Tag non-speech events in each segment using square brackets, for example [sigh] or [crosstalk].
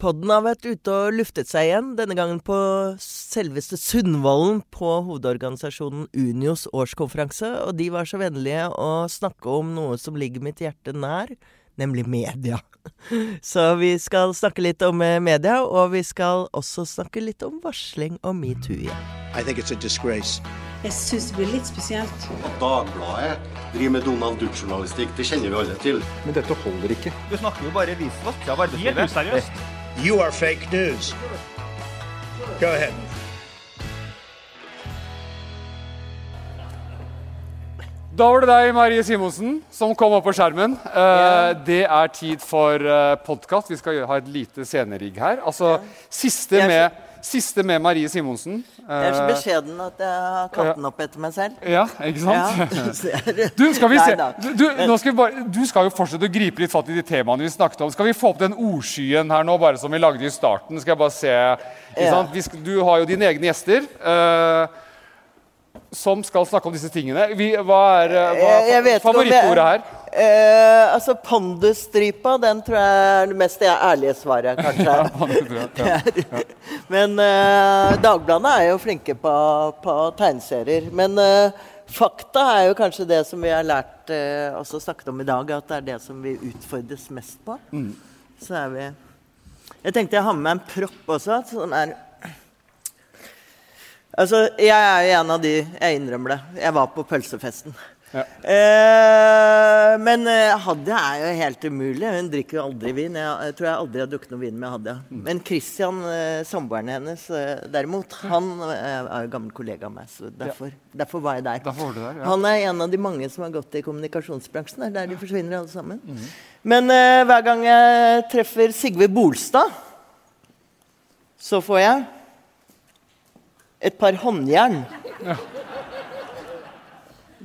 Podden har vært ute og luftet seg igjen, denne gangen på selveste Sundvolden på hovedorganisasjonen Unios årskonferanse, og de var så vennlige å snakke om noe som ligger mitt hjerte nær, nemlig media. [laughs] Så vi skal snakke litt om eh, media, og vi skal også snakke litt om varsling og metoo igjen. I think it's a disgrace. Jeg syns det blir litt spesielt. At Dagbladet driver med Donald Duck-journalistikk, det kjenner vi alle til. Men dette holder ikke. Du snakker jo bare visvask av arbeidslivet. Helt useriøst. You are fake news. Go ahead. Da var det deg, Marie Simonsen, som kom opp på skjermen. Uh, Det er tid for uh, podkast. Vi skal ha et lite scenerigg her. Altså, siste, med, siste med Marie Simonsen. Jeg er så Eh, beskjeden at jeg har kalt den opp etter meg selv. ja, ikke sant? Ja, [laughs] Du, skal vi se. Du, du, skal vi bare, du skal jo fortsette å gripe litt fatt i de temaene vi snakket om. Skal vi få opp den ordskyen her nå, bare som vi lagde i starten? Skal jeg bare se. Skal, du har jo dine egne gjester. eh, som skal snakke om disse tingene. Vi, hva er eh, hva, er favorittordet her? Eh, altså Pondusstrypa, den tror jeg er det mest ærlige svaret, [laughs] kanskje. Ja. [laughs] Men eh, Dagbladet er jo flinke på, på tegneserier. Men eh, fakta er jo kanskje det som vi har lært eh, også snakket om i dag, at det er det som vi utfordres mest på. Så er vi Jeg tenkte jeg har med meg en propp også, som er Altså, jeg er jo en av de Jeg innrømmer det. Jeg var på pølsefesten. Ja. Eh, men eh, Hadia er jo helt umulig. Hun drikker jo aldri vin. Jeg, jeg tror jeg aldri har drukket noe vin med Hadia. Men Christian, eh, samboeren hennes, eh, derimot, han er jo gammel kollega av meg. Så derfor, derfor var jeg der. Var du der, ja. Han er en av de mange som har gått i kommunikasjonsbransjen. Det er der de forsvinner alle sammen. Men eh, hver gang jeg treffer Sigve Bolstad, så får jeg et par håndjern.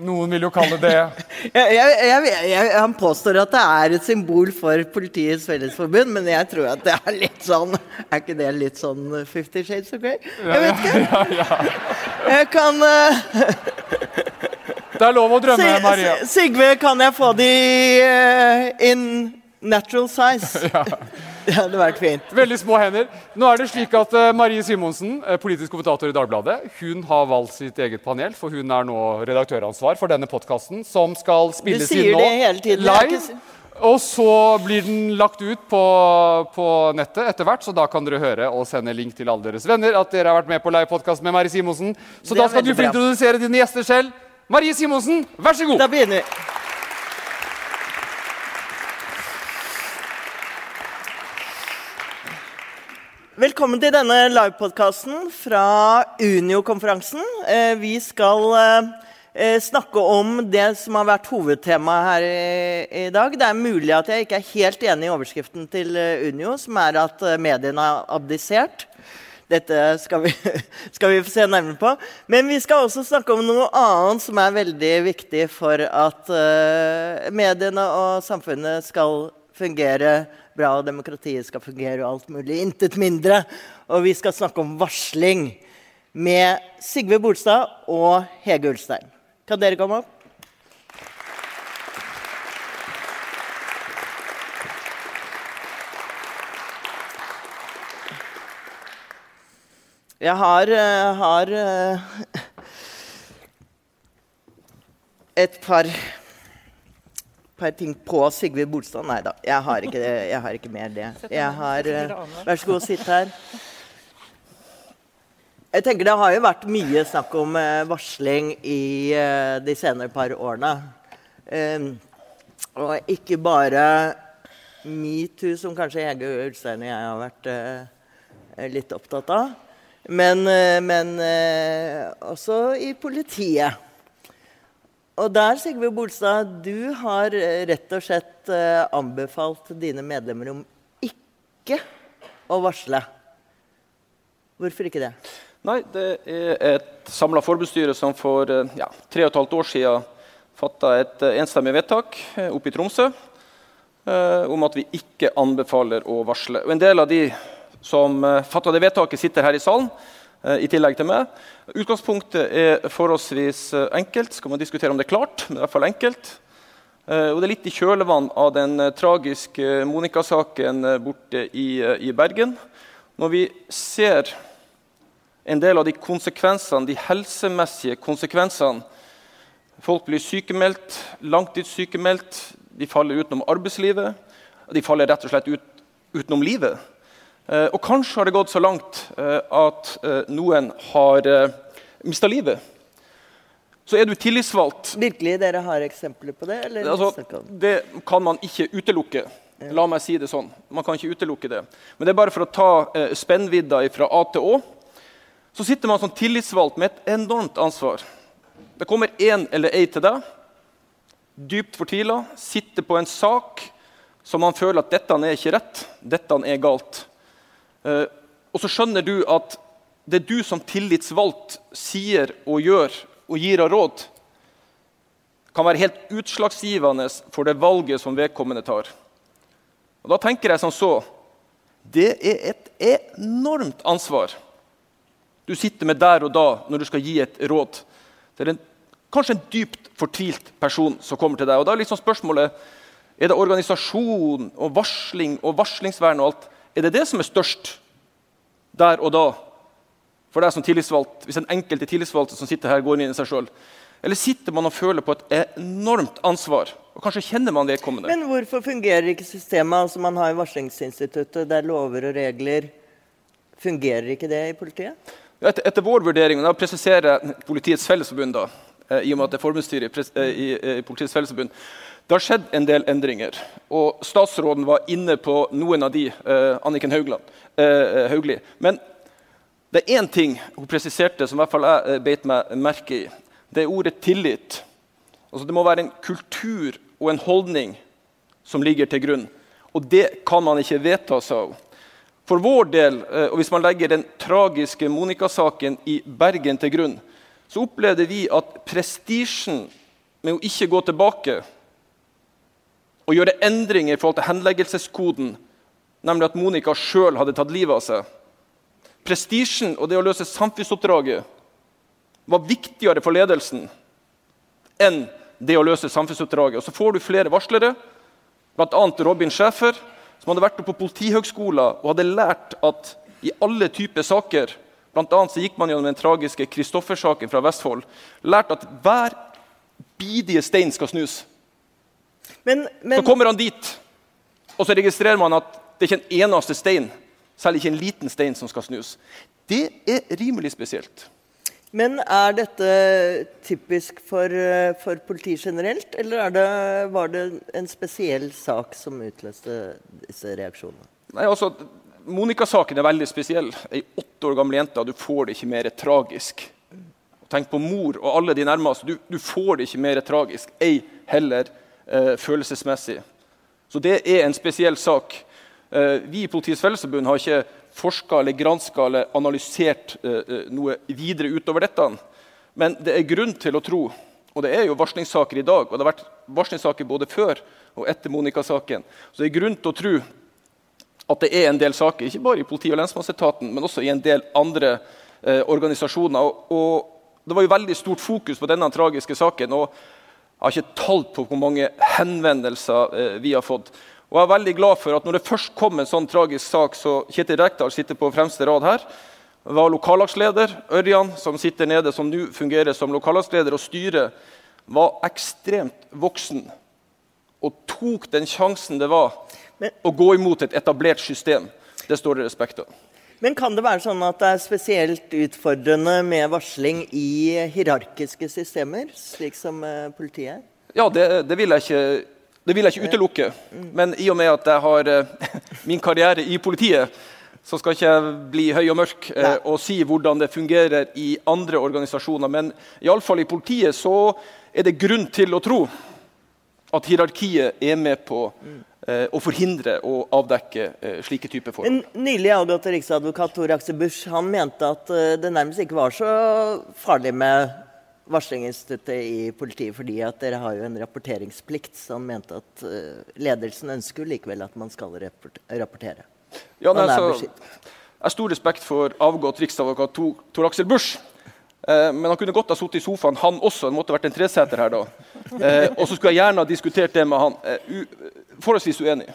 Noen vil jo kalle det [laughs] Jeg, jeg, jeg, han påstår at det er et symbol for Politiets Fellesforbund, men jeg tror at det er litt sånn Er ikke det litt sånn Fifty Shades of Grey? Jeg vet ikke. Jeg kan uh... [laughs] Det er lov å drømme, Sig Maria. Sigve, kan jeg få de uh, in natural size? [laughs] [laughs] Det hadde vært fint. Veldig små hender. Nå er det slik at eh, Marie Simonsen, eh, politisk kommentator i Dagbladet, hun har valgt sitt eget panel, for hun er nå redaktøransvar for denne podkasten, som skal spilles inn nå live. Og så blir den lagt ut på, på nettet etter hvert, så da kan dere høre og sende link til alle deres venner at dere har vært med på livepodkast med Marie Simonsen. Så Det da skal du få introdusere dine gjester selv. Marie Simonsen, vær så god! Da begynner vi. Velkommen til denne livepodkasten fra Unio-konferansen. Eh, vi skal eh, eh, snakke om det som har vært hovedtemaet her i, dag. Det er mulig at jeg ikke er helt enig i overskriften til Unio, som er at mediene har abdisert. Dette [laughs] skal vi, få se nærmere på. Men vi skal også snakke om noe annet som er veldig viktig for at mediene og samfunnet skal fungere bra, og demokratiet skal fungere og alt mulig. Intet mindre. Og vi skal snakke om varsling med Sigve Bolstad og Hege Ulstein. Kan dere komme opp? Jeg har, eh, har eh, et par, par ting på Sigve Bolstad. Nei da, jeg har ikke, jeg har ikke mer det. Jeg har, eh, vær så god, sitt her. Jeg tenker Det har jo vært mye snakk om eh, varsling i eh, de senere par årene. Eh, og ikke bare metoo, som kanskje Hege Ulstein og jeg har vært litt opptatt av. Men, men også i politiet. Og der, Sigve Bolstad, du har eh, rett og slett eh, anbefalt dine medlemmer om ikke å varsle. Hvorfor ikke det? Nei, det er et samla forbudsstyre som for eh, ja, tre og et halvt år siden fatta et enstemmig vedtak oppe i Tromsø eh, om at vi ikke anbefaler å varsle. Og En del av de som fatta det vedtaket, sitter her i salen, i tillegg til meg. Utgangspunktet er forholdsvis eh, enkelt. Skal man diskutere om det er klart, men i hvert fall enkelt. Eh, og det er litt i kjølvann av den eh, tragiske Monica-saken eh, borte i, eh, i Bergen. Når vi ser en del av de konsekvensene, de helsemessige konsekvensene Folk blir sykemeldt, langtidssykemeldt, de faller utenom arbeidslivet. De faller rett og slett ut, utenom livet. Eh, og kanskje har det gått så langt eh, at eh, noen har mista livet. Så er du tillitsvalgt Virkelig, dere har eksempler på det? Eller? altså, Det kan man ikke utelukke. La meg si det sånn. Man kan ikke utelukke det. Men det er bare for å ta eh, spennvidda fra A til Å. Så sitter man som tillitsvalgt med et enormt ansvar. Det kommer én eller ei til deg, dypt fortvila, sitter på en sak som man føler at dette er ikke rett, dette er galt. Eh, og så skjønner du at det du som tillitsvalgt sier og gjør og gir av råd, kan være helt utslagsgivende for det valget som vedkommende tar. Og Da tenker jeg som så Det er et enormt ansvar du sitter med der og da når du skal gi et råd. Det er en, kanskje en dypt fortvilt person som kommer til deg. Og da er liksom spørsmålet er det organisasjon og varsling og varslingsvern og alt er det det som er størst der og da for deg som tillitsvalgt, hvis den enkelte tillitsvalgte som sitter her, går inn i seg sjøl? Eller sitter man og føler på et enormt ansvar? Og kanskje kjenner man vedkommende? Men hvorfor fungerer ikke systemet? Altså Man har jo varslingsinstituttet, der lover og regler Fungerer ikke det i politiet? Etter, etter vår vurdering, og da presiserer Politiets Fellesforbund, da, eh, i og med at det er forbundsstyret i, eh, i, eh, i Politiets Fellesforbund, det har skjedd en del endringer. Og statsråden var inne på noen av de, eh, Anniken Haugland, eh, Hauglie. Men det er én ting hun presiserte som i hvert fall jeg eh, beit meg merke i. Det er ordet tillit. Altså, det må være en kultur og en holdning som ligger til grunn. Og det kan man ikke vedta sa av. For vår del, eh, og hvis man legger den tragiske Monica-saken i Bergen til grunn, så opplevde vi at prestisjen med å ikke gå tilbake og gjøre endringer i forhold til henleggelseskoden, nemlig at Monica sjøl hadde tatt livet av seg Prestisjen og det å løse samfunnsoppdraget var viktigere for ledelsen enn det å løse samfunnsoppdraget. Og Så får du flere varslere, bl.a. Robin Schæfer, som hadde vært på Politihøgskolen og hadde lært at i alle typer saker Blant annet så gikk man gjennom den tragiske Kristoffer-saken fra Vestfold. Lært at hver bidige stein skal snus. Men, men Så kommer han dit, og så registrerer man at det er ikke en eneste stein, selv ikke en liten stein, som skal snus. Det er rimelig spesielt. Men er dette typisk for, eh, for politiet generelt, eller er det, var det en spesiell sak som utløste disse reaksjonene? Nei, altså, Monica-saken er veldig spesiell. Ei åtte år gammel jente, du får det ikke mer tragisk. Tenk på mor og alle de nærmeste. Du, du får det ikke mer tragisk, ei heller eh, følelsesmessig. Så det er en spesiell sak. Eh, vi i Politiets Fellesforbund har ikke forska eller granska eller analysert eh, eh, noe videre utover dette. Men det er grunn til å tro, og det er jo varslingssaker i dag, og det har vært varslingssaker både før og etter Monica-saken, så det er grunn til å tro at det er en del saker, ikke bare i politi- og lensmannsetaten, men også i en del andre eh, organisasjoner. Og, og Det var jo veldig stort fokus på denne tragiske saken. og Jeg har ikke tall på hvor mange henvendelser eh, vi har fått. Og jeg er veldig glad for at når det først kom en sånn tragisk sak, så Kjetil Rekdal sitter på fremste rad her, var lokallagsleder. Ørjan, som sitter nede, som nå fungerer som lokallagsleder, og styret var ekstremt voksen og tok den sjansen det var Men- å gå imot et etablert system. Det står det respekt av. Men kan det være sånn at det er spesielt utfordrende med varsling i hierarkiske systemer, slik som eh, politiet? Ja, det, det, vil jeg ikke, det vil jeg ikke utelukke. Men i og med at jeg har eh, [laughs] min karriere i politiet, så skal ikke jeg bli høy og mørk eh, Nei. og si hvordan det fungerer i andre organisasjoner. Men iallfall i politiet så er det grunn til å tro at hierarkiet er med på eh, å forhindre og avdekke eh, slike typer forhold. En nylig avgått riksadvokat Tor Aksel Busch han mente at eh, det nærmest ikke var så farlig med varslingsinstituttet i politiet, fordi at dere har jo en rapporteringsplikt. Så han mente at eh, ledelsen ønsker jo likevel at man skal rapportere. Ja, nei, altså, jeg har stor respekt for avgått riksadvokat Tor, Aksel Busch. Eh, men han kunne godt ha sittet i sofaen, han også. Det måtte vært en treseter her da. Eh, og så skulle jeg gjerne ha diskutert det med han. Eh, forholdsvis uenig.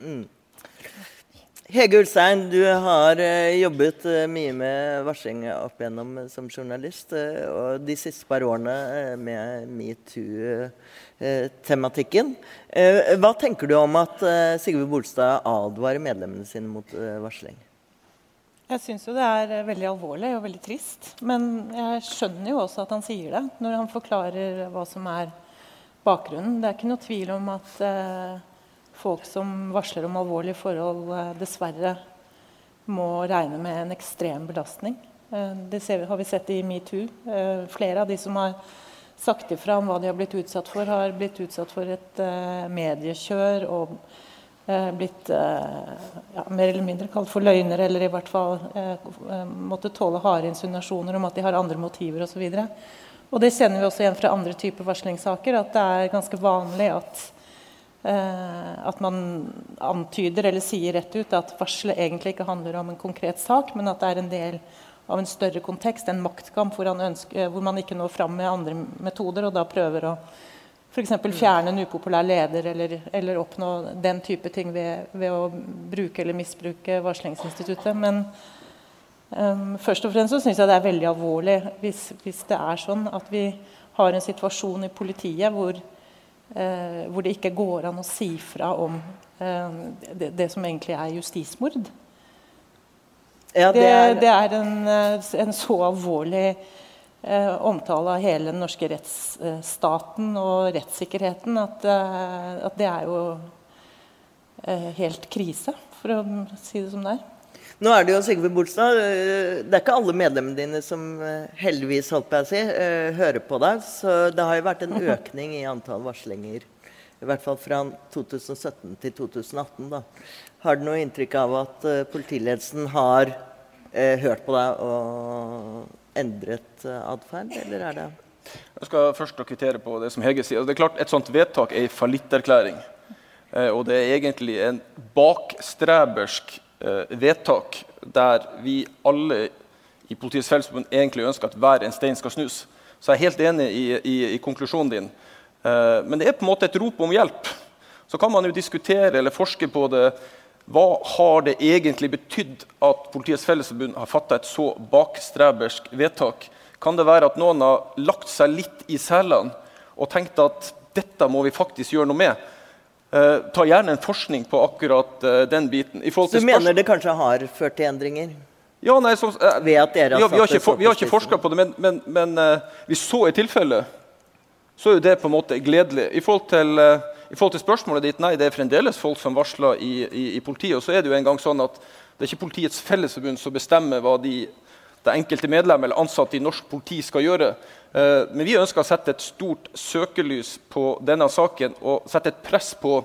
Mm. Hege Ulstein, du har uh, jobbet uh, mye med varsling opp igjennom uh, som journalist. og de siste par årene med metoo-tematikken. hva tenker du om at Sigve Bolstad advarer medlemmene sine mot varsling? Jeg syns jo det er veldig alvorlig og veldig trist. Men jeg skjønner jo også at han sier det, når han forklarer hva som er bakgrunnen. Det er ikke noe tvil om at folk som varsler om alvorlige forhold, eh, dessverre må regne med en ekstrem belastning. Eh, det har vi sett i metoo. Eh, flere av de som har sagt ifra om hva de har blitt utsatt for, har blitt utsatt for et mediekjør og blitt ja, mer eller mindre kalt for løgnere, eller i hvert fall måtte tåle harde insinuasjoner om at de har andre motiver osv. Og det kjenner vi også igjen fra andre typer varslingssaker, at det er ganske vanlig at Eh, at man antyder eller sier rett ut at varselet egentlig ikke handler om en konkret sak, men at det er en del av en større kontekst, en maktkamp hvor, ønsker, hvor man ikke når fram med andre metoder, og da prøver å f.eks. fjerne en upopulær leder eller, eller, oppnå den type ting ved, ved, å bruke eller misbruke varslingsinstituttet. Men først og fremst så syns jeg det er veldig alvorlig hvis, hvis det er sånn at vi har en situasjon i politiet hvor eh, hvor det ikke går an å si fra om eh, det, det, som egentlig er justismord. Ja, det, er... Det, det, er en, eh, en så alvorlig eh, omtale av hele den norske rettsstaten og rettssikkerheten at, eh, at det er jo eh, helt krise, for å si det som det er. Nå er det jo Sigve Bolstad. Eh, det er ikke alle medlemmene dine som eh, heldigvis holdt på å si, eh, hører på deg. Så det har jo vært en [laughs] økning i antall varslinger. I hvert fall fra 2017 til 2018. da. Har du noe inntrykk av at politiledelsen har eh, hørt på deg og endret atferd, eller er det Jeg skal først kvittere på det som Hege sier. Det er klart Et sånt vedtak er en fallitterklæring. Eh, og det er egentlig en bakstrebersk Eh, vedtak der vi alle i Politiets Fellesforbund egentlig ønsker at hver en stein skal snus. Så jeg er helt enig i, i, i konklusjonen din. Eh, men det er på en måte et rop om hjelp. Så kan man jo diskutere eller forske på det. Hva har det egentlig betydd at Politiets Fellesforbund har fatta et så bakstrebersk vedtak? Kan det være at noen har lagt seg litt i selene og tenkt at dette må vi faktisk gjøre noe med? Uh, ta gjerne en forskning på akkurat uh, den biten. Så du mener det kanskje har ført til endringer? Ja, nei, så, uh, Ved at dere har ja, vi, har ikke, vi har ikke forska på det, men, men, men hvis så er tilfellet, så er jo det på en måte gledelig. I forhold, til, I forhold til spørsmålet ditt, nei, det er fremdeles folk som varsler i, i, i, politiet. Og så er det jo en gang sånn at det er ikke Politiets Fellesforbund som bestemmer hva de, det enkelte medlem eller ansatte i norsk politi skal gjøre. Eh, men vi ønsker å sette et stort søkelys på denne saken og sette et press på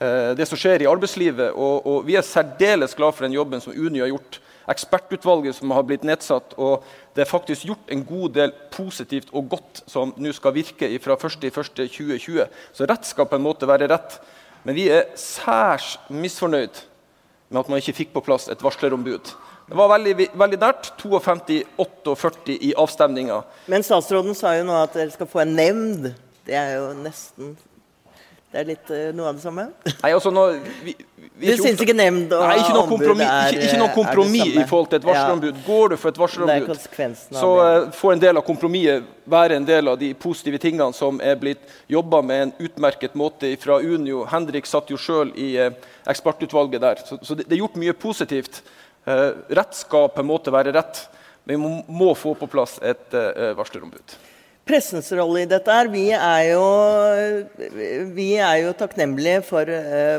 eh, det som skjer i arbeidslivet. Og, og vi er særdeles glad for den jobben som Uni har gjort. Ekspertutvalget som har blitt nedsatt. Og det er faktisk gjort en god del positivt og godt som nå skal virke fra 1.1.2020. Så rett skal på en måte være rett. Men vi er særs misfornøyd med at man ikke fikk på plass et varslerombud. Det var veldig, veldig nært. 52-48 i avstemninga. Men statsråden sa jo nå at dere skal få en nemnd. Det er jo nesten det er litt uh, noe av det samme? Nei, altså nå, vi, vi du syns ikke nemnd og nei, ikke noe ombud er Ikke, ikke noe kompromiss i forhold til et varselombud. Går du for et varselombud, så uh, får en del av kompromisset være en del av de positive tingene som er blitt jobba med en utmerket måte fra Unio. Henrik satt jo sjøl i uh, ekspertutvalget der. Så, så det, det, er gjort mye positivt. Eh, rett skal på en måte være rett, vi må, få på plass et uh, varslerombud. Pressens rolle i dette er, vi er jo, vi er jo takknemlige for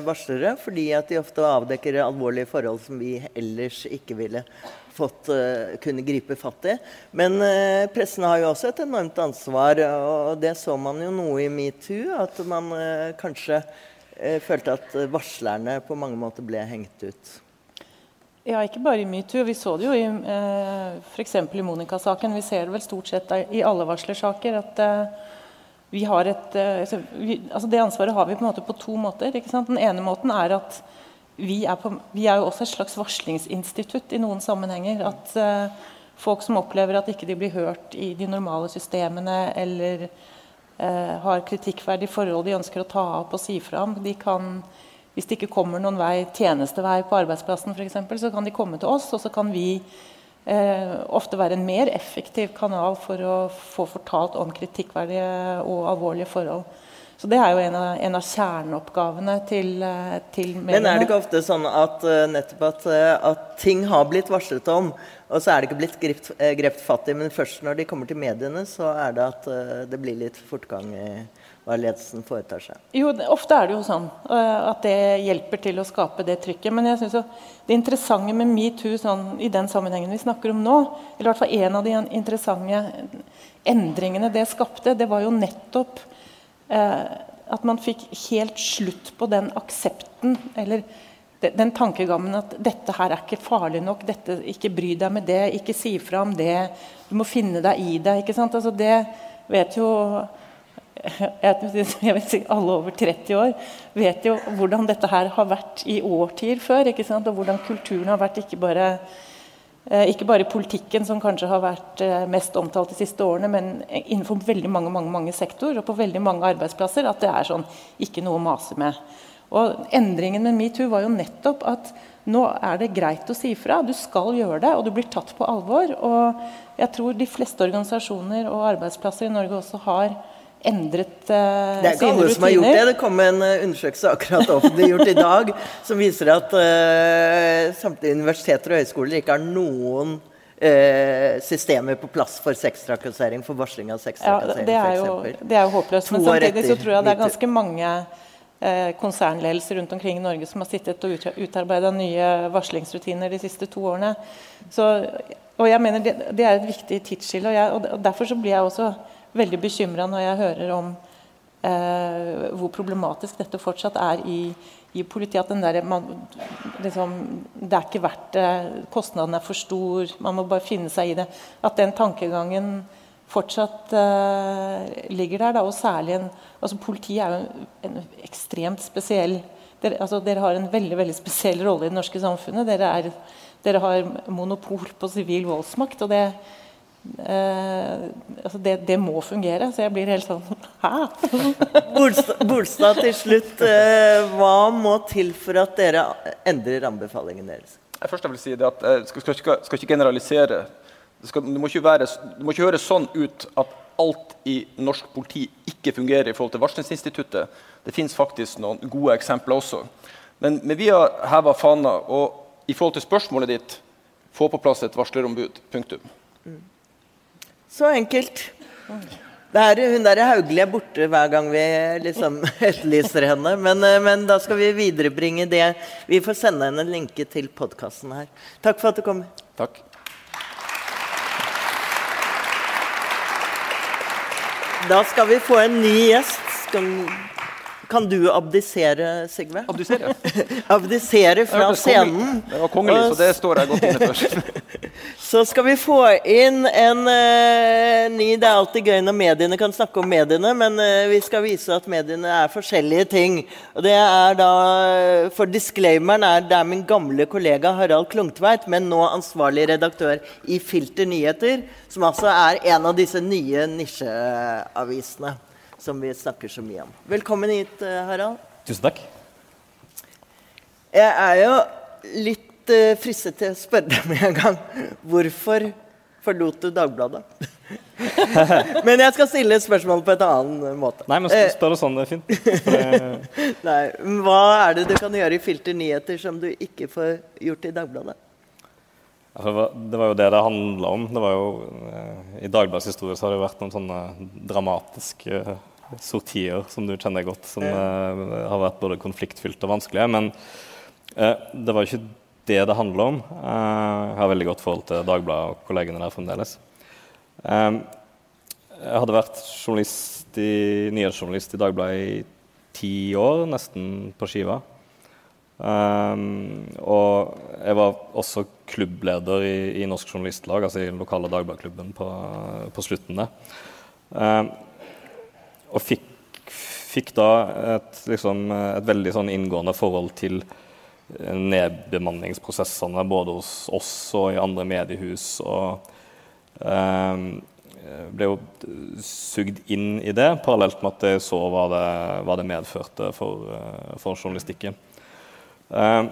varslere, fordi at de ofte avdekker alvorlige forhold som vi ellers ikke ville fått kunne gripe fatt i. Men pressen har jo også et enormt ansvar, og det så man jo noe i metoo. At man kanskje følte at varslerne på mange måter ble hengt ut. Ja, ikke bare i metoo. Vi så det jo i eh, f.eks. i Monica-saken. Vi ser det vel stort sett i alle varslersaker. at eh, vi har et, eh, altså, altså Det ansvaret har vi på en måte på to måter. ikke sant? Den ene måten er at vi er, på, vi er jo også et slags varslingsinstitutt i noen sammenhenger. At eh, folk som opplever at ikke de blir hørt i de normale systemene, eller eh, har kritikkverdige forhold de ønsker å ta opp og si fra om. De kan, hvis det ikke kommer noen vei, tjenestevei på arbeidsplassen f.eks., så kan de komme til oss, og så kan vi eh, ofte være en mer effektiv kanal for å få fortalt om kritikkverdige og alvorlige forhold. Så Det er jo en av, en av kjerneoppgavene til, eh, til mediene. Men er det ikke ofte sånn at uh, nettopp at, uh, at, ting har blitt varslet om, og så er det ikke blitt grept grepet fatt i, men først når de kommer til mediene, så er det at det blir litt fortgang i hva ledelsen foretar seg? Jo, ofte er det jo sånn at det hjelper til å skape det trykket. Men jeg synes det interessante med metoo sånn, i den sammenhengen vi snakker om nå, eller i hvert fall en av de interessante endringene det skapte, det var jo nettopp Eh, at man fikk helt slutt på den aksepten eller den tankegangen at dette her er ikke farlig nok, dette, ikke bry deg med det, ikke si fra om det, du må finne deg i det. ikke sant? Altså det vet jo [laughs] jeg vet si Alle over 30 år vet jo hvordan dette her har vært i årtier før. ikke sant? Og hvordan kulturen har vært ikke bare Eh, ikke bare politikken, som kanskje har vært eh, mest omtalt de siste årene, men innenfor veldig mange, mange, mange sektorer og på veldig mange arbeidsplasser. At det er sånn ikke noe å mase med. Og Endringen med metoo var jo nettopp at nå er det greit å si fra. Du skal gjøre det, og du blir tatt på alvor. Og jeg tror de fleste organisasjoner og arbeidsplasser i Norge også har endret uh, Det er ikke alle som har gjort det. Det kom en uh, undersøkelse akkurat offentliggjort i dag [laughs] som viser at uh, samtlige universiteter og høyskoler ikke har noen systemer på plass for sextrakassering, for varsling av sextrakassering ja, det, det er jo håpløst. Men samtidig så tror jeg det er ganske mange konsernledelser rundt omkring i Norge som har sittet og utarbeida nye varslingsrutiner de siste to årene. Så, og jeg mener det, det er et viktig tidsskille. Og, og, derfor så blir jeg også veldig bekymra når jeg hører om eh, hvor problematisk dette fortsatt er i, i politiet. At den der, man, liksom, det er ikke verdt det, kostnaden er for stor, man må bare finne seg i det. At den tankegangen fortsatt eh, ligger der. Da, og særlig en, altså Politiet er jo en, en ekstremt spesiell dere, altså, dere, har en veldig veldig spesiell rolle i det norske samfunnet. Dere, er, dere har monopol på sivil voldsmakt. og det Eh, altså det, det, må fungere. Så jeg blir helt sånn [laughs] Hæ? [laughs] Bolstad, til slutt. Eh, hva må til for at dere endrer anbefalingen deres? Jeg først vil si det at jeg skal, skal, skal, skal ikke generalisere. Det, skal, det, må ikke være, det må ikke høres sånn ut at alt i norsk politi ikke fungerer i forhold til varslingsinstituttet. Det fins faktisk noen gode eksempler også. Men, men vi har heva fana. Og i forhold til spørsmålet ditt få på plass et varslerombud. Punktum. Mm. Så enkelt. Der, hun der Hauglie er borte hver gang vi liksom [laughs] etterlyser henne. Men, eh, men, da skal vi viderebringe det. Vi får sende henne en linke til podkasten her. Takk for at du kom. Takk. Da skal vi få en ny gjest. Skal kan du abdisere, Sigve? Abdisere? [laughs] abdisere fra scenen. Det var kongelig, så det står jeg godt inne for. [laughs] så skal vi få inn en uh, ny Det er alltid gøy når mediene kan snakke om mediene, men uh, vi skal vise at mediene er forskjellige ting. Og det er da, For disclaimeren er det er min gamle kollega Harald Klungtveit, men nå ansvarlig redaktør i Filter Nyheter, som altså er en av disse nye nisjeavisene som vi snakker så mye om. Velkommen hit, eh, Harald. Tusen takk. Jeg er jo litt uh, fristet til å spørre deg med en gang. Hvorfor forlot du Dagbladet? [laughs] men jeg skal stille et spørsmål på en annen måte. Nei, men spør det sånn, det er fint. [laughs] Nei, hva er det du kan gjøre i Filter nyheter som du ikke får gjort i Dagbladet? Det var jo det det handla om. Det var jo, I Dagbladets historie så har det vært noen sånne dramatiske sortier som du kjenner godt, som uh, har vært både konfliktfylt og vanskelige. Men uh, det var jo ikke det det handla om. Uh, jeg har veldig godt forhold til Dagbladet og kollegene der fremdeles. jeg hadde vært i, nyhetsjournalist i Dagbladet i ti år, nesten på skiva. Um, og jeg var også klubbleder i, i Norsk Journalistlag, altså i den lokale Dagbladklubben, på, på slutten der. Um, og fikk, fikk da et, liksom, et, veldig sånn inngående forhold til nedbemanningsprosessene både hos oss og i andre mediehus. Og eh, ble jo sugd inn i det, parallelt med at jeg så hva det, hva det medførte for, eh, for journalistikken. Eh,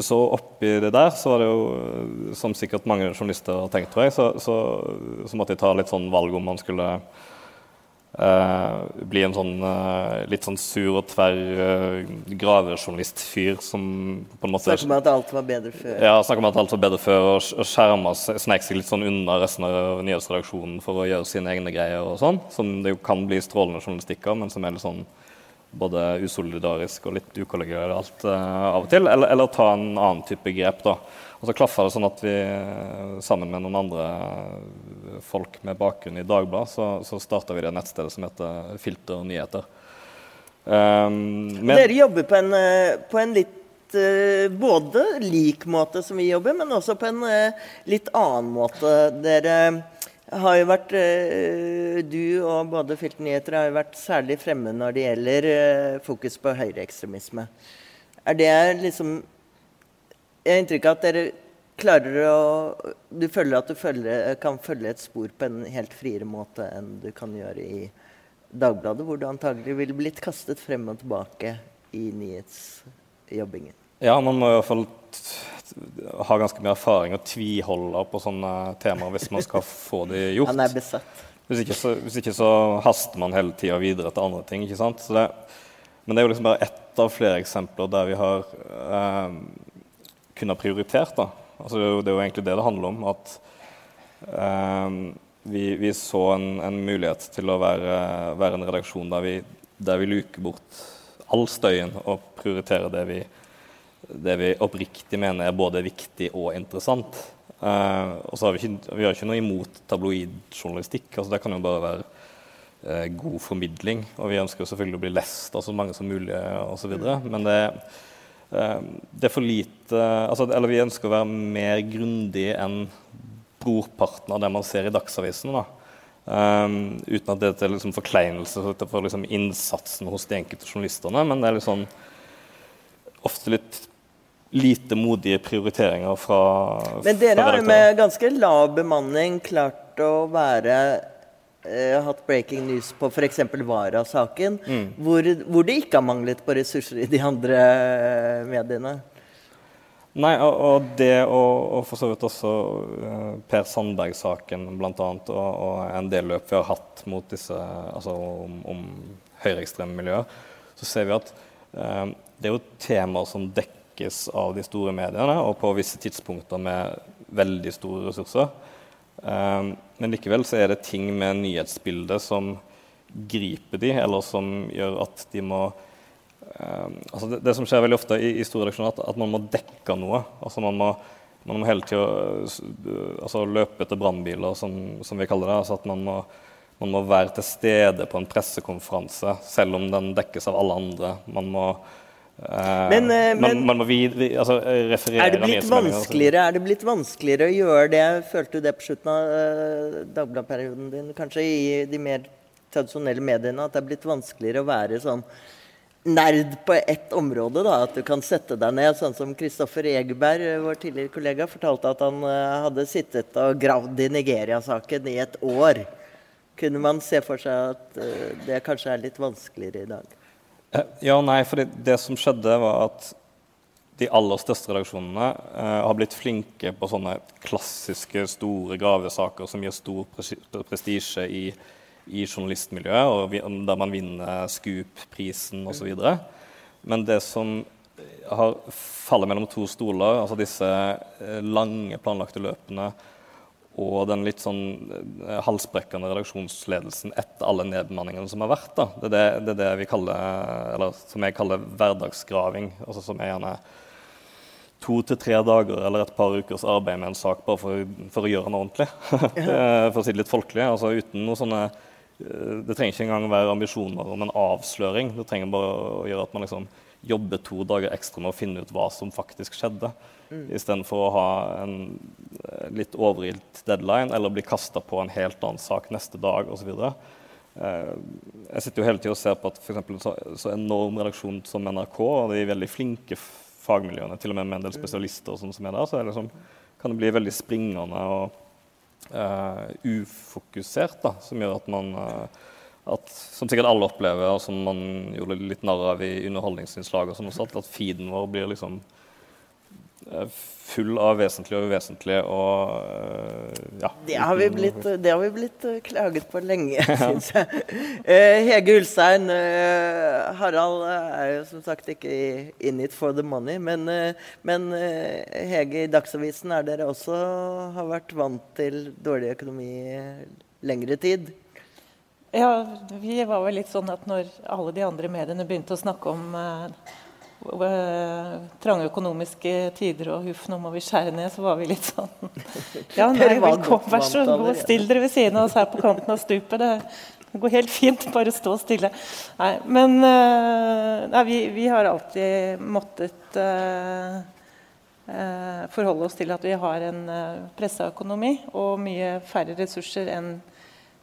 så oppi det der så var det jo, som sikkert mange journalister har tenkt, tror jeg, så, så, så måtte jeg ta litt sånn valg om man skulle bli en sånn uh, litt sånn sur og tverr uh, gravejournalistfyr som på en måte Snakker om at alt var bedre før. Ja, snakker om at alt var bedre før, og, skjerma snek seg litt sånn unna resten av nyhetsredaksjonen for å gjøre sine egne greier og sånn. Som det jo kan bli strålende journalistikk av, men som er litt sånn både usolidarisk og litt ukollegialt av og til. Eller, eller, ta en annen type grep, da. Og så klaffa det sånn at vi sammen med noen andre folk med bakgrunn i Dagbladet, så, så starta vi det nettstedet som heter Filter nyheter. Um, Dere jobber på en, eh, på en litt uh, både lik måte som vi jobber, men også på en uh, litt annen måte. Dere har jo vært uh, Du og både Filt nyheter har jo vært særlig fremme når det gjelder fokus på høyreekstremisme. Er det liksom jeg har inntrykk av at dere klarer å Du føler at du følger, kan følge et spor på en helt friere måte enn du kan gjøre i Dagbladet, hvor du antagelig ville blitt kastet frem og tilbake i nyhetsjobbingen. Ja, man må i hvert fall ha ganske mye erfaring og tviholde på sånne temaer hvis man skal få de gjort. Han er besatt. Hvis ikke så, hvis ikke så haster man hele tida videre til andre ting. ikke sant? Det, men det er jo liksom bare ett av flere eksempler der vi har eh, kunnet prioritert. Da. Altså, det er jo egentlig det det handler om. At eh, vi, vi, så en, en, mulighet til å være, være en redaksjon der vi, der vi, luker bort all støyen og prioriterer det vi, det vi oppriktig mener er både viktig og interessant. Eh, og så har vi, ikke, vi har ikke noe imot tabloidjournalistikk. Altså, det kan jo bare være eh, god formidling. Og vi ønsker selvfølgelig å bli lest av så mange som mulig osv. Men det Ehm, det er for lite altså, Eller vi ønsker å være mer grundig enn brorparten av det man ser i Dagsavisen. Da. Um, uten at det er liksom forkleinelse for liksom innsatsen hos de enkelte journalistene. Men det er liksom ofte litt lite modige prioriteringer fra Men dere har jo med ganske lav bemanning klart å være eh, hatt breaking news på f.eks. Vara-saken, mm. hvor, hvor, det ikke har manglet på ressurser i de andre uh, mediene. Nei, og, og det og, og, for så vidt også uh, Per Sandberg-saken bl.a. Og, og en del løp vi har hatt mot disse, altså om, om høyreekstreme miljøer, så ser vi at det er jo temaer som dekkes av de store mediene, og på visse tidspunkter med veldig store ressurser. Um, men likevel så er det ting med nyhetsbildet som griper de, eller som gjør at de må um, altså det, det, som skjer veldig ofte i, i store redaksjoner, at, at, man må dekke noe. altså Man må, man må hele tida altså løpe etter brannbiler, som, som, vi kaller det. altså at man må, man må være til stede på en pressekonferanse, selv om den dekkes av alle andre. Man må men, eh, men man, man, må vid, altså, referere er det, blitt vanskeligere, er det blitt vanskeligere å gjøre det? Følte du det på slutten av uh, Dagbladet-perioden din, kanskje i de mer tradisjonelle mediene, at det er blitt vanskeligere å være sånn nerd på ett område? da, At du kan sette deg ned, sånn som Kristoffer Egeberg, eh, vår tidligere kollega, fortalte at han uh, hadde sittet og gravd i Nigeria-saken i et år. Kunne man se for seg at uh, det kanskje er litt vanskeligere i dag? Eh, ja og nei, for det, som skjedde, var at de aller største redaksjonene eh, har blitt flinke på sånne klassiske, store gravesaker som gir stor prestisje i, i journalistmiljøet, og vi, der man vinner Scoop-prisen osv. Men det som har faller mellom to stoler, altså disse eh, lange, planlagte løpene og den litt sånn eh, halsbrekkende redaksjonsledelsen etter alle nedbemanningene som har vært. Da. Det er det, det, er det vi kaller, eller som jeg kaller hverdagsgraving. altså som er gjerne to til tre dager eller et par ukers arbeid med en sak bare for, for å gjøre den ordentlig. [laughs] for å si det litt folkelig. altså uten noe sånne eh, Det trenger ikke engang være ambisjoner om en avsløring. Det trenger bare å gjøre at man liksom jobber to dager ekstra med å finne ut hva som faktisk skjedde. Mm. Istedenfor å ha en eh, litt overilt deadline eller bli kasta på en helt annen sak neste dag osv. Eh, jeg sitter jo hele tida og ser på at for så, så enorm redaksjon som NRK og de veldig flinke fagmiljøene, til og med med en del spesialister spesialister sånn som er der, så er det liksom, kan det bli veldig springende. og uh, ufokusert, da, som gjør at man eh, at, Som sikkert alle opplever, og som man gjorde litt narr av i underholdningsinnslag, og sånn også, at feeden vår blir liksom eh, full av vesentlig og uvesentlig og eh, ja. Det har vi blitt, det har vi blitt eh, klaget på lenge, [laughs] [laughs] syns jeg. Eh, Hege Ulstein, eh, Harald er jo som sagt ikke i- in it for the money, men, eh, men eh, Hege, i Dagsavisen er dere også har vært vant til dårlig økonomi lengre tid. Ja, vi var vel litt sånn at når alle de andre mediene begynte å snakke om eh, eh, trange økonomiske tider og huff, nå må vi skjære ned, så var vi litt sånn [laughs] Ja, nei, velkommen, vær så god, still dere ved siden av oss her på kanten av stupet. Det går helt fint, bare stå stille. Nei, men eh, nei, vi, vi har alltid måttet eh, eh, forholde oss til at vi har en uh, pressa økonomi og mye færre ressurser enn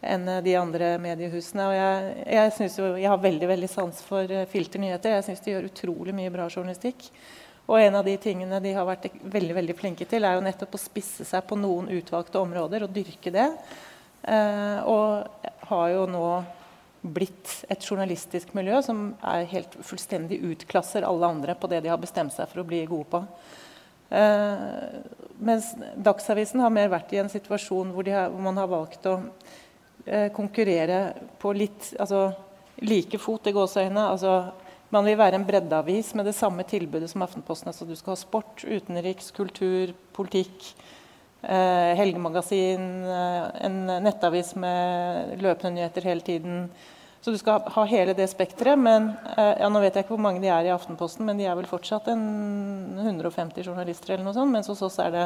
enn eh, de andre mediehusene. Og jeg, jeg, jo, jeg har veldig veldig sans for filternyheter. Filter nyheter. Jeg syns de gjør utrolig mye bra journalistikk. Og en av de tingene de har vært veldig veldig flinke til, er jo nettopp å spisse seg på noen utvalgte områder og dyrke det. Eh, og har jo nå blitt et journalistisk miljø som er helt fullstendig utklasser alle andre på det de har bestemt seg for å bli gode på. Eh, mens Dagsavisen har mer vært i en situasjon hvor, har, hvor man har valgt å eh, konkurrere på litt altså, like fot i gåseøynene. Altså, man vil være en breddeavis med det samme tilbudet som Aftenposten. Altså, du skal ha sport, utenriks, kultur, politikk, eh, helgemagasin, eh, en nettavis med løpende nyheter hele tiden. Så du skal ha hele det spekteret. Men eh, ja, nå vet jeg ikke hvor mange de er i Aftenposten, men de er vel fortsatt en 150 journalister eller noe sånt. Mens hos oss er det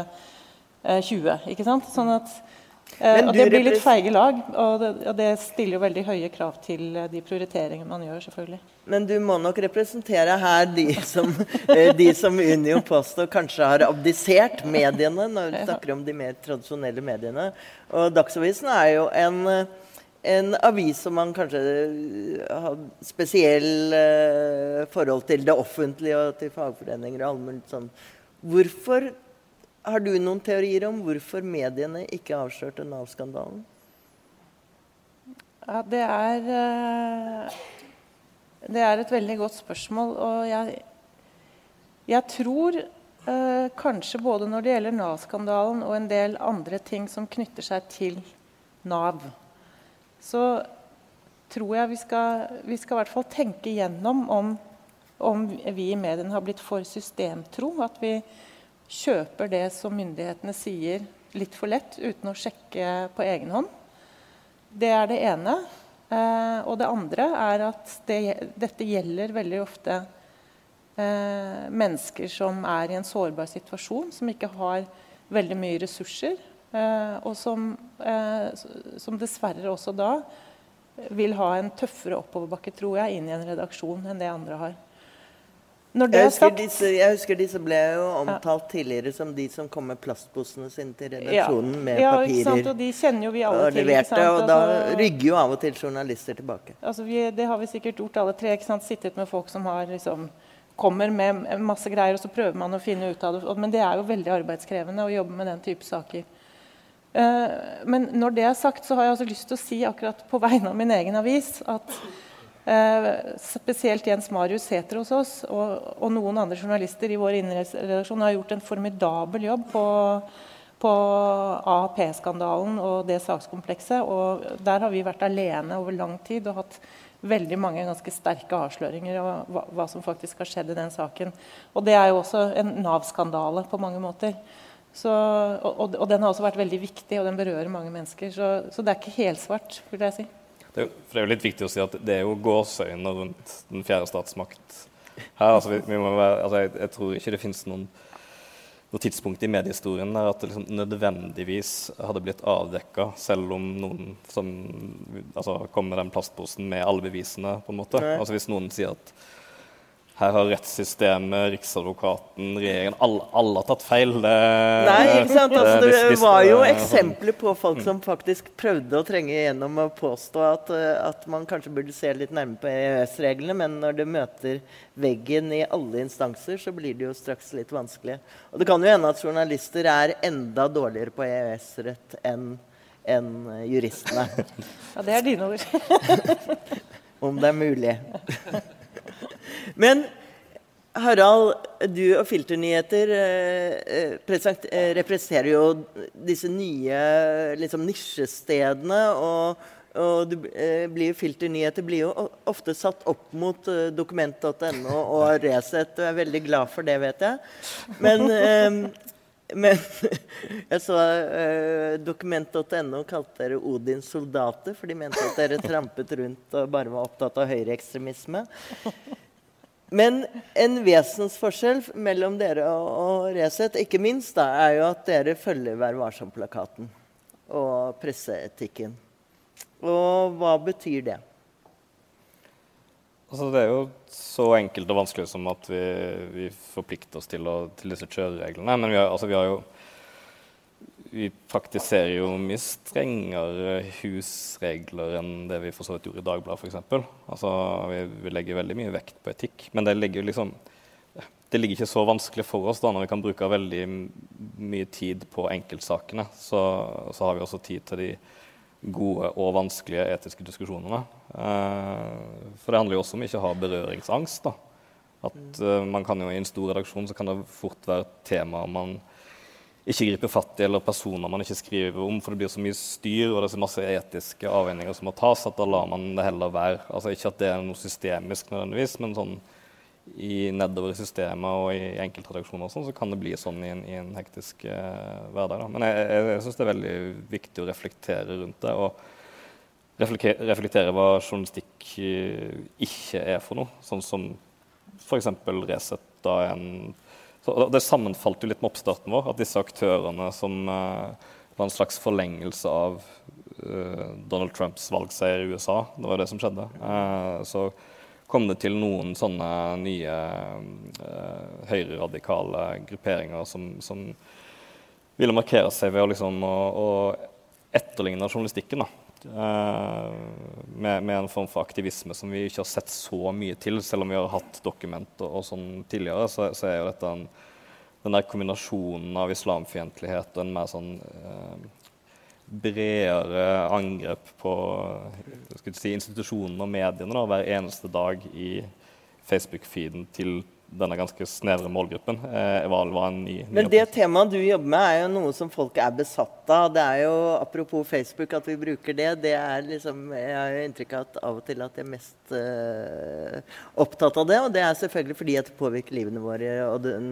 eh, 20. ikke sant? Sånn at eh, og du Det blir litt feige lag, og det, og det stiller jo veldig høye krav til eh, de prioriteringene man gjør. selvfølgelig. Men du må nok representere her de [laughs] som, eh, de som Unio påstår kanskje har abdisert mediene, når vi snakker om de mer tradisjonelle mediene. Og Dagsavisen er jo en, eh, en avis som man kanskje eh, har spesiell eh, forhold til det offentlige og til fagforeninger og alt sånn. Hvorfor har du noen teorier om hvorfor mediene ikke avslørte Nav-skandalen? Ja, det er eh, Det er et veldig godt spørsmål. Og jeg, jeg tror eh, kanskje både når det gjelder Nav-skandalen og en del andre ting som knytter seg til Nav, så tror jeg vi skal, vi skal i hvert fall tenke gjennom om, om vi i mediene har blitt for systemtro. At vi kjøper det som myndighetene sier litt for lett, uten å sjekke på egen hånd. Det er det ene. Eh, og det andre er at det, dette gjelder veldig ofte eh, mennesker som er i en sårbar situasjon, som ikke har veldig mye ressurser, eh, og som, eh, som dessverre også da vil ha en tøffere oppoverbakke, tror jeg, inn i en redaksjon enn det andre har. Jeg er husker, disse, jeg husker disse ble jo omtalt tidligere som de som kom med plastposene sine til redaksjonen med ja, ikke sant? papirer. Og de kjenner jo vi alle og til. leverte, og da Altså- rygger jo av og til journalister tilbake. Altså vi, det har vi sikkert gjort alle tre. ikke sant? Sittet med folk som har liksom kommer med masse greier, og så prøver man å finne ut av det. Men det er jo veldig arbeidskrevende å jobbe med den type saker. Eh, men når det er sagt, så har jeg også lyst til å si akkurat på vegne av min egen avis at spesielt Jens Marius Sæther hos oss og, og noen andre journalister i vår innenriksredaksjon har gjort en formidabel jobb på, på AAP-skandalen og det sakskomplekset. Og der har vi vært alene over lang tid og hatt veldig mange ganske sterke avsløringer av hva, hva som faktisk har skjedd i den saken. Og det er jo også en Nav-skandale på mange måter. Så, og, og den har også vært veldig viktig, og den berører mange mennesker. Så, så det er ikke helsvart, vil jeg si. Det for det er jo litt viktig å si at det er jo gåseøyne rundt den fjerde statsmakt her. Altså, vi, vi være, altså, jeg, jeg tror ikke det finnes noen, noe tidspunkt i mediehistorien der at det liksom nødvendigvis hadde blitt avdekka, selv om noen som altså, kom med den plastposen med alle bevisene. på en måte. Altså Hvis noen sier at her har rettssystemet, Riksadvokaten, regjeringen alle, alle, har tatt feil. Det, Nei, ikke sant? Altså, det, det, var jo eksempler på folk som faktisk prøvde å trenge igjennom og påstå at, eh, at man kanskje burde se litt nærmere på EØS-reglene, men når det møter veggen i alle instanser, så blir det jo straks litt vanskelig. Og det kan jo hende at journalister er enda dårligere på EØS-rett enn enn juristene. Ja, det er dine ord. [laughs] Om det er mulig. Men Harald, du og Filternyheter eh, eh, representerer jo disse nye liksom, nisjestedene. Og, og du, eh, blir, Filternyheter blir jo ofte satt opp mot eh, dokument.no og Resett. Du er veldig glad for det, vet jeg. Men, eh, men [laughs] jeg så eh, dokument.no kalte dere Odins soldater, for de mente at dere trampet rundt og bare var opptatt av høyreekstremisme. Men en vesensforskjell mellom dere og, Resett, ikke minst, da, er jo at dere følger Vær varsom-plakaten og presseetikken. Og hva betyr det? Altså, det er jo så enkelt og vanskelig som at vi, vi forplikter oss til, å, til, disse kjørereglene. Men vi har, altså, vi har jo vi praktiserer jo mye strengere husregler enn det vi for så vidt gjorde i Dagbladet f.eks. Altså, vi, vi, legger veldig mye vekt på etikk, men det ligger liksom det ligger ikke så vanskelig for oss da, når vi kan bruke veldig mye tid på enkeltsakene. Så, så har vi også tid til de gode og vanskelige etiske diskusjonene. Eh, for det handler jo også om ikke å ha berøringsangst. da. At eh, man kan jo I en stor redaksjon så kan det fort være tema man ikke griper fatt i, eller personer man ikke skriver om, for det blir så mye styr og det er så masse etiske avveininger som må tas, at da lar man det heller være. Altså Ikke at det er noe systemisk nødvendigvis, men sånn i nedover i systemet og i enkeltredaksjoner og sånn, så kan det bli sånn i en, i en hektisk uh, hverdag. Da. Men jeg, jeg, jeg syns det er veldig viktig å reflektere rundt det. og reflektere, hva journalistikk uh, ikke er for noe. Sånn som f.eks. Resett da en så Det sammenfalt jo litt med oppstarten vår, at disse aktørene som uh, var en slags forlengelse av uh, Donald Trumps valgseier i USA, det var det som skjedde. Uh, så kom det til noen sånne nye uh, høyreradikale grupperinger som, som, ville markere seg ved å, liksom, å, å etterligne journalistikken. da. Uh, med, med, en form for aktivisme som vi ikke har sett så mye til. Selv om vi har hatt dokumenter og, sånn tidligere, så, så, er jo dette en, den der kombinasjonen av islamfiendtlighet og en mer sånn uh, bredere angrep på si, institusjonene og mediene da, hver eneste dag i Facebook-feeden til denne ganske snevre målgruppen. Eh, var, var en ny, ny Men det temaet du jobber med, er jo noe som folk er besatt av. Det er jo, Apropos Facebook, at vi bruker det. det er liksom, Jeg har jo inntrykk av at av og til at jeg er mest uh, opptatt av det. Og det er selvfølgelig fordi at det påvirker livene våre og den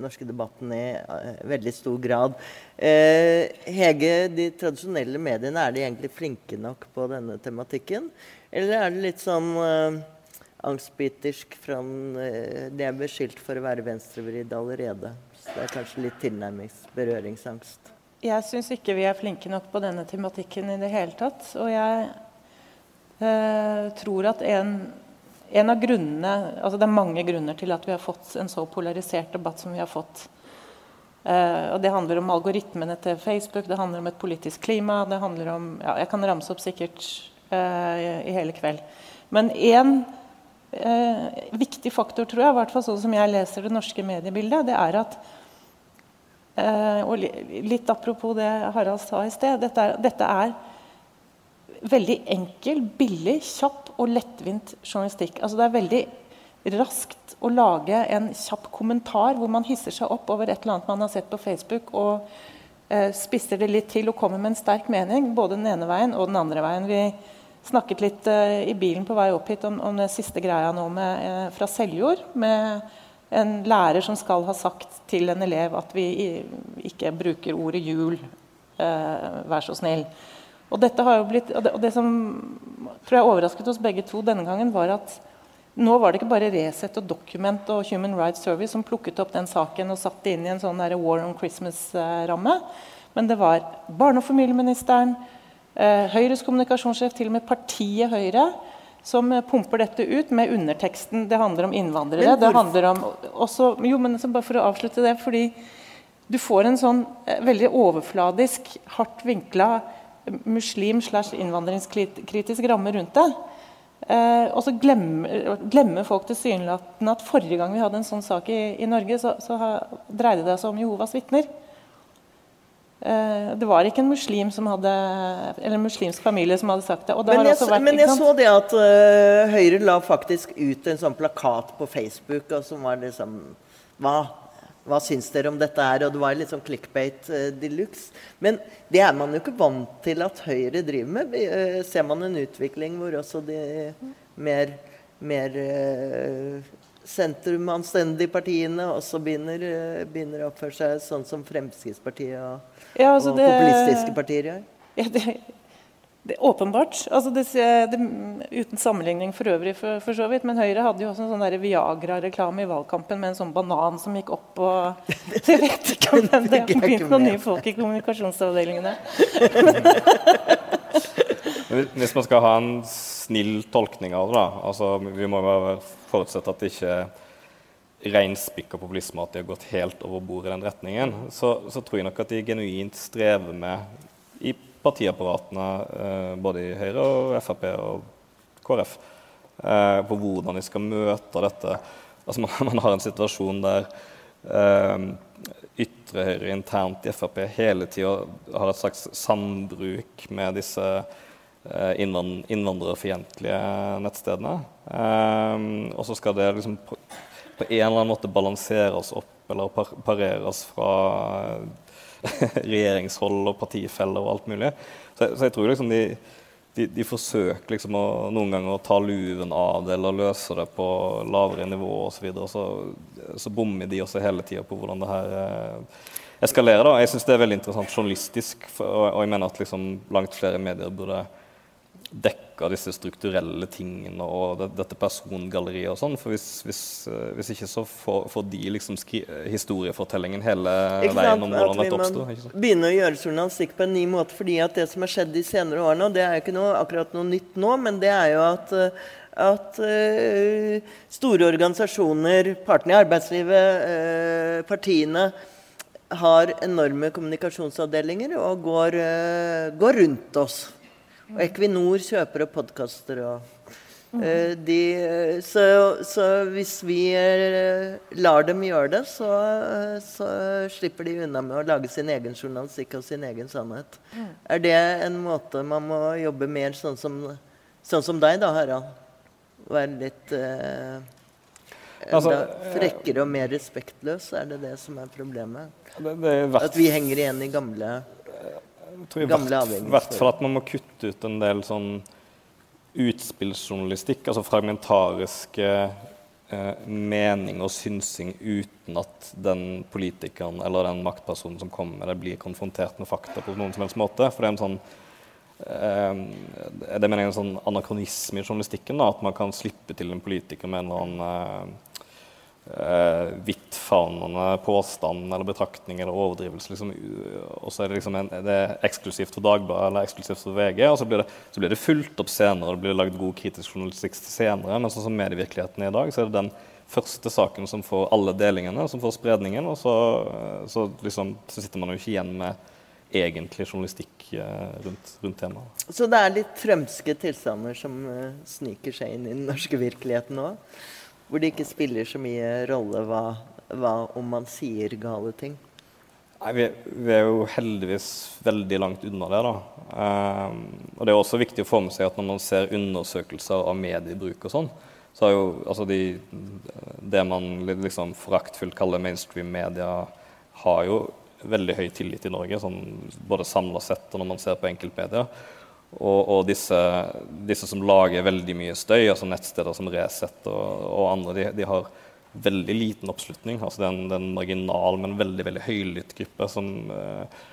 norske debatten i uh, veldig stor grad. Uh, Hege, de tradisjonelle mediene, er de egentlig flinke nok på denne tematikken? Eller er det litt sånn angstbitersk fra eh, Det er beskyldt for å være venstrevridd allerede. Så det er kanskje litt tilnærmings berøringsangst. Jeg syns ikke vi er flinke nok på denne tematikken i det hele tatt. Og jeg eh, tror at en, en, av grunnene Altså det er mange grunner til at vi har fått en så polarisert debatt som vi har fått. Eh, og det handler om algoritmene til Facebook, det handler om et politisk klima, det handler om ja, Jeg kan ramse opp sikkert eh, i, hele kveld. Men én eh, viktig faktor, tror jeg, i hvert fall sånn som jeg leser det norske mediebildet, det er at eh, og Litt apropos det Harald sa i sted. Dette er, dette er veldig enkel, billig, kjapp og lettvint journalistikk. Altså det er veldig raskt å lage en kjapp kommentar hvor man hisser seg opp over et eller annet man har sett på Facebook, og eh, spisser det litt til og kommer med en sterk mening, både den ene veien og den andre veien. Vi snakket litt uh, i bilen på vei opp hit om, om den siste greia nå med, uh, fra Seljord. Med en lærer som skal ha sagt til en elev at vi i, ikke bruker ordet jul. Uh, vær så snill. Og dette har jo blitt, og det, og det, som tror jeg overrasket oss begge to denne gangen, var at nå var det ikke bare Resett og Document og Human Rights Service som plukket opp den saken og satte inn i en sånn War on Christmas-ramme. Men det var barne- og familieministeren, Eh, Høyres kommunikasjonssjef, til og med partiet Høyre, som eh, pumper dette ut med underteksten. Det handler om innvandrere. Det handler om også, jo, men bare for å avslutte det, fordi du får en sånn eh, veldig overfladisk, hardt vinkla muslim- slash innvandringskritisk ramme rundt det. Eh, og så glemmer, glemmer folk tilsynelatende at forrige gang vi hadde en sånn sak i, i Norge, så, så ha, dreide det seg om Jehovas vitner. Eh, det var ikke en muslim som hadde, eller en muslimsk familie som hadde sagt det. Og det Men har jeg, vært, men jeg så det at uh, Høyre la faktisk ut en sånn plakat på Facebook og som var liksom Hva, hva syns dere om dette her? Og det var litt sånn clickbait uh, de luxe. Men det er man jo ikke vant til at Høyre driver med. Øh, ser man en utvikling hvor også de mer, mer uh, sentrumanstendige partiene også begynner, begynner å oppføre seg sånn som Fremskrittspartiet og, Ja, altså og det- populistiske partier gjør? Ja, det, det åpenbart. Altså det, det, uten sammenligning for øvrig, for, for så vidt. Men Høyre hadde jo også en sånn Viagra-reklame i valgkampen med en sånn banan som gikk opp og [laughs] [laughs] jeg vet ikke om den, det har begynt noen nye folk i kommunikasjonsavdelingene. [laughs] Hvis man skal ha en snill tolkning av det, da altså Vi må jo forutsette at det ikke er reinspikka populisme, at de har gått helt over bord i den retningen. Så, så tror jeg nok at de genuint strever med i partiapparatene, eh, både i Høyre og Frp og KrF, eh, på hvordan de skal møte dette. Altså man, man har en situasjon der eh, ytre høyre internt i Frp hele tida har et slags sambruk med disse eh, innvandrerfiendtlige nettstedene. Eh, og så skal det liksom på, en eller annen måte balanseres opp eller par pareres fra [laughs] regjeringshold og partifeller og alt mulig. Så, så jeg tror liksom de, de, de forsøker liksom å, noen ganger å ta luven av det eller løse det på lavere nivå osv. Og, så, videre, så, så bommer de også hele tida på hvordan det her eh, eskalerer. da. Jeg syns det er veldig interessant journalistisk, og, og jeg mener at liksom langt flere medier burde dekka disse strukturelle tingene og det, dette persongalleriet og sånn. For hvis, hvis, eh, hvis ikke så får, får de liksom skri historiefortellingen hele veien om hvordan dette oppsto. ikke sant? begynne å gjøre journalistikk på en ny måte. fordi at det som har skjedd de senere årene, og det er jo ikke noe, akkurat noe nytt nå, men det er jo at, eh, at uh, store organisasjoner, partene i arbeidslivet, uh, partiene, har enorme kommunikasjonsavdelinger og går, uh, går rundt oss. Og Equinor kjøper opp podkaster og uh, de, så, så hvis vi eh, lar dem gjøre det, så, så slipper de unna med å lage sin egen journalistikk og sin egen sannhet. Er det en måte man må jobbe mer sånn som, sånn som deg, da, Harald? Være litt uh, Altså, frekkere og mer respektløs? Er det det som er problemet? Det, det er At vi henger igjen i gamle tror i hvert, hvert fall at man må kutte ut en del sånn utspillsjournalistikk, altså fragmentariske eh, mening og synsing uten at den politikeren eller den maktpersonen som kommer med det, blir konfrontert med fakta på noen som helst måte. For det er en sånn eh, det mener jeg er en sånn anakronisme i journalistikken. Da, at man kan slippe til en politiker med en eller annen eh, eh, vidtfavnende påstand eller betraktning eller overdrivelse. Liksom, og så er det, liksom en, det er eksklusivt for Dagbladet eller eksklusivt for VG. Og så blir, det, så blir det fulgt opp senere, og det blir lagd god kritisk journalistikk senere. Men sånn som medievirkeligheten er i dag, så er det den første saken som får alle delingene, som får spredningen. Og så, så, liksom, så sitter man jo ikke igjen med egentlig journalistikk eh, rundt, rundt temaet. Så det er litt trømske tilstander som eh, sniker seg inn i den norske virkeligheten nå? Hvor det ikke spiller så mye rolle hva, hva om man sier gale ting? Nei, vi, vi er jo heldigvis veldig langt unna det. da. Um, og Det er også viktig å få med seg at når man ser undersøkelser av mediebruk og sånn, så er jo altså de, det man liksom foraktfullt kaller mainstream media, har jo veldig høy tillit i Norge, sånn både samla sett og når man ser på enkeltmedier. Og, og disse, disse som lager veldig mye støy, altså nettsteder som Resett og, og andre, de, de har veldig liten oppslutning. altså Det er en, det er en marginal, men veldig veldig høylytt gruppe som, eh,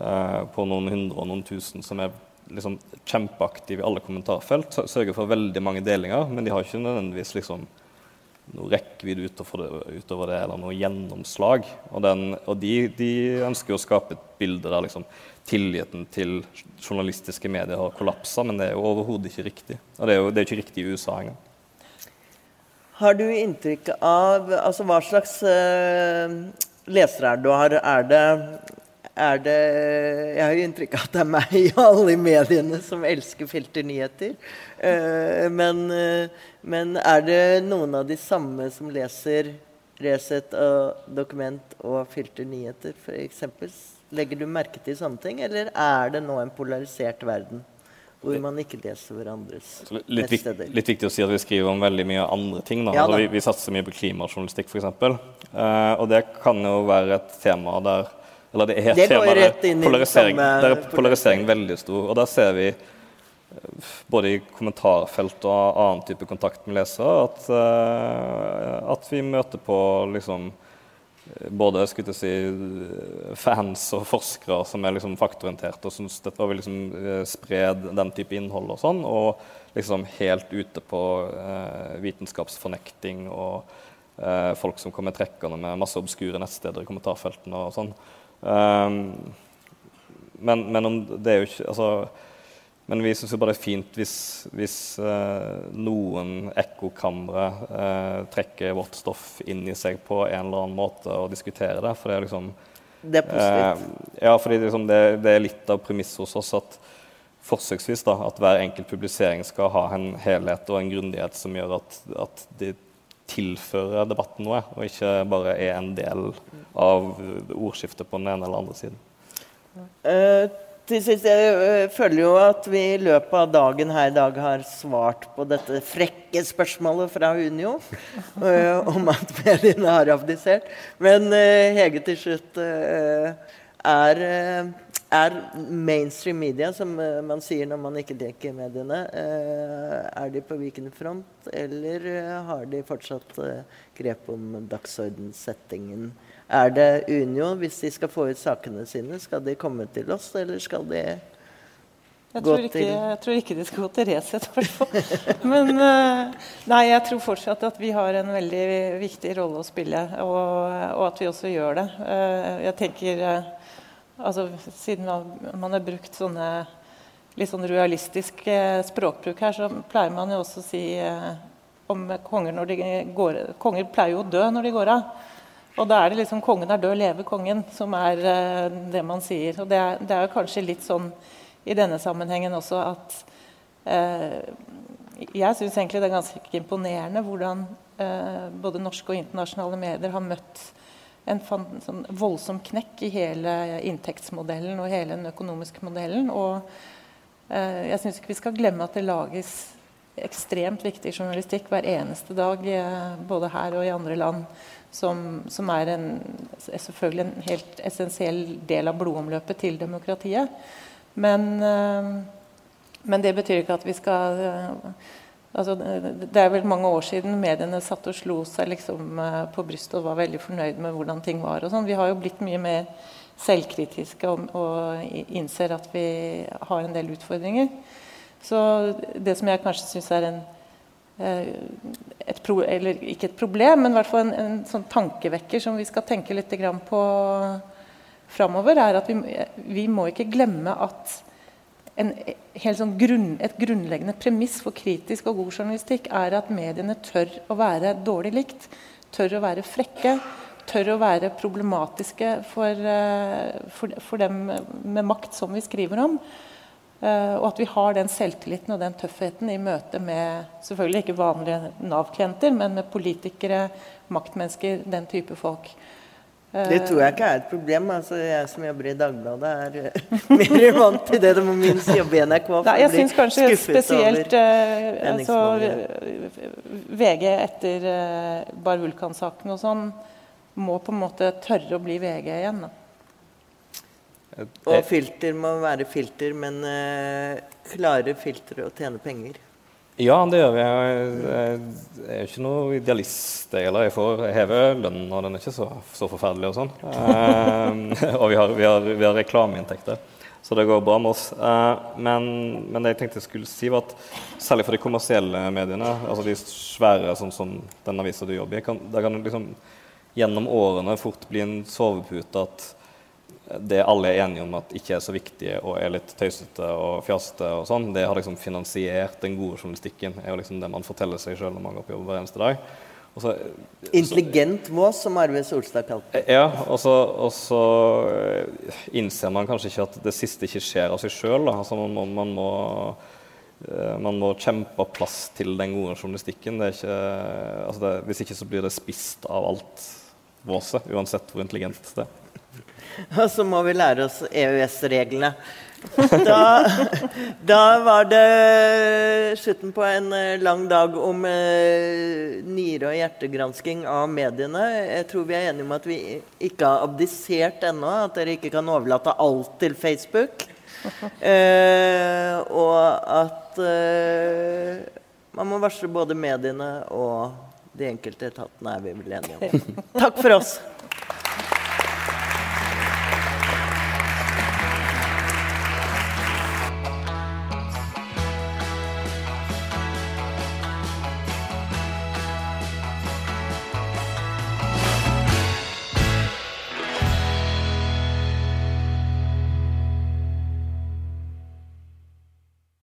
eh, på noen hundre og noen tusen som er liksom kjempeaktive i alle kommentarfelt. sø- Sørger for veldig mange delinger, men de har ikke nødvendigvis liksom noe rekkevidde utover utover det, eller noe gjennomslag. Og, den, og de, de, ønsker å skape et bilde der liksom, tilliten til journalistiske medier har kollapsa, men det er jo overhodet ikke riktig. Og det er jo det er ikke riktig i USA engang. Har du inntrykk av altså Hva slags uh, lesere er du har? Er det, er det Jeg har jo inntrykk av at det er meg og alle i mediene som elsker filternyheter. Uh, men, uh, men, er det noen av de samme som leser Resett og Dokument og filternyheter, f.eks.? Legger du merke til sånne ting, eller er det nå en polarisert verden? hvor man ikke leser hverandres litt, nettsteder. Litt viktig å si at vi skriver om veldig mye andre ting. Ja, altså, vi, vi, satser mye på klimajournalistikk, f.eks. Uh, og det kan jo være et tema der Eller det er et det tema der polarisering, der er polariseringen veldig stor. Og der ser vi eh, både i kommentarfelt og annen type kontakt med lesere at, uh, at vi møter på liksom både si, fans og forskere som er liksom faktorienterte og syns dette vil liksom eh, spre den type innhold og sånn, og liksom helt ute på eh, vitenskapsfornekting og eh, folk som kommer trekkende med masse obskure nettsteder i kommentarfeltene og sånn. Um, men, men om det er jo ikke altså, men vi syns bare det er fint hvis, hvis eh, noen ekkokamre eh, trekker vårt stoff inn i seg på en eller annen måte og diskuterer det. For det er liksom Det er positivt. Eh, ja, fordi liksom det, det, er litt av premisset hos oss at forsøksvis da, at hver enkelt publisering skal ha en helhet og en grundighet som gjør at, at de tilfører debatten noe, og ikke bare er en del av ordskiftet på den ene eller andre siden. Uh, til sist, Jeg øh, føler jo at vi i løpet av dagen her i dag har svart på dette frekke spørsmålet fra Unio uh, [laughs] om at mediene har abdisert. Men uh, Hege, til slutt er, er, mainstream media, som man sier når man ikke dekker mediene, er de på vikende front, eller har de fortsatt grep om dagsordensettingen? Er det Unio, hvis de skal få ut sakene sine, skal de komme til oss, eller skal de jeg tror, ikke, jeg tror ikke de skal gå til Resett, i hvert fall. [laughs] Men eh, nei, jeg tror fortsatt at vi har en veldig viktig rolle å spille, og, og at vi også gjør det. Eh, jeg tenker eh, altså, Siden man har brukt sånne litt sånn realistisk språkbruk her, så pleier man jo også å si om konger når de går Konger pleier jo å dø når de går av. Og da er det liksom 'kongen er død, leve kongen', som er uh, det man sier. Og det er, det er, jo kanskje litt sånn i denne sammenhengen også at eh, Jeg syns egentlig det er ganske imponerende hvordan eh, både norske og internasjonale medier har møtt en sånn voldsom knekk i hele inntektsmodellen og hele den økonomiske modellen. Og jeg syns ikke vi skal glemme at det lages ekstremt viktig journalistikk hver eneste dag, både her og i andre land som, som er, en, er, selvfølgelig en helt essensiell del av blodomløpet til demokratiet. Men, øh, men, det betyr ikke at vi skal øh, altså, Det er vel mange år siden mediene satt og slo seg liksom, øh, på brystet og var veldig fornøyd med hvordan ting var. og sånn. Vi har jo blitt mye mer selvkritiske og, og innser at vi har en del utfordringer. Så det som jeg kanskje syns er en Eh, et pro, eller ikke et problem, men i hvert fall en, en sånn tankevekker som vi skal tenke litt på framover, er at vi, vi, må ikke glemme at en, sånn grunn, et grunnleggende premiss for kritisk og god journalistikk er at mediene tør å være dårlig likt, tør å være frekke, tør å være problematiske for, eh, for, for dem med makt som vi skriver om. Uh, og at vi har den selvtilliten og den tøffheten i møte med selvfølgelig ikke vanlige Nav-klienter, men med politikere, maktmennesker, den type folk. Uh, det tror jeg ikke er et problem. Altså, jeg som jobber i Dagbladet, er uh, [laughs] mer vant til det. Det må minst jobbe i NRK Nei, jeg syns kanskje spesielt altså, VG etter Bar Vulkan-saken og sånn må på en måte tørre å bli VG igjen. Da. Og filter må være filter, men uh, klare filtre å tjene penger. Ja, det gjør vi. Jeg, er jo ikke noe idealist. Eller jeg får heve lønnen, og den er ikke så, så forferdelig. Og sånn. Uh, [laughs] og vi har, vi, har, har, reklameinntekter. Så det går bra med oss. Eh, men, men, det jeg tenkte jeg skulle si, var at særlig for de kommersielle mediene, altså de svære sånn som den avisa du jobber i, kan, der kan det liksom gjennom årene fort bli en sovepute at det alle er enige om at ikke er så viktig og er litt tøysete og fjasete, og sånn, det har liksom finansiert den gode journalistikken. er jo liksom det man forteller seg sjøl når man går på jobb hver eneste dag. Så, Intelligent mås, som Arve Solstad kalte det. Ja, og så, og så, eh, innser man kanskje ikke at det siste ikke skjer av seg sjøl. Altså man, må, man, må, eh, man må kjempe plass til den gode journalistikken. Ikke, altså det, hvis ikke så blir det spist av alt våset, uansett hvor intelligent det er. [laughs] Og så må vi lære oss EØS-reglene. [laughs] Da, da, var det slutten på en eh, lang dag om eh, nyre- og hjertegransking av mediene. Jeg tror vi er enige om at vi ikke har abdisert ennå. At dere ikke kan overlate alt til Facebook. [laughs] Eh, og at eh, man må varsle både mediene og de enkelte etatene, er vi vel enige om. Takk for oss.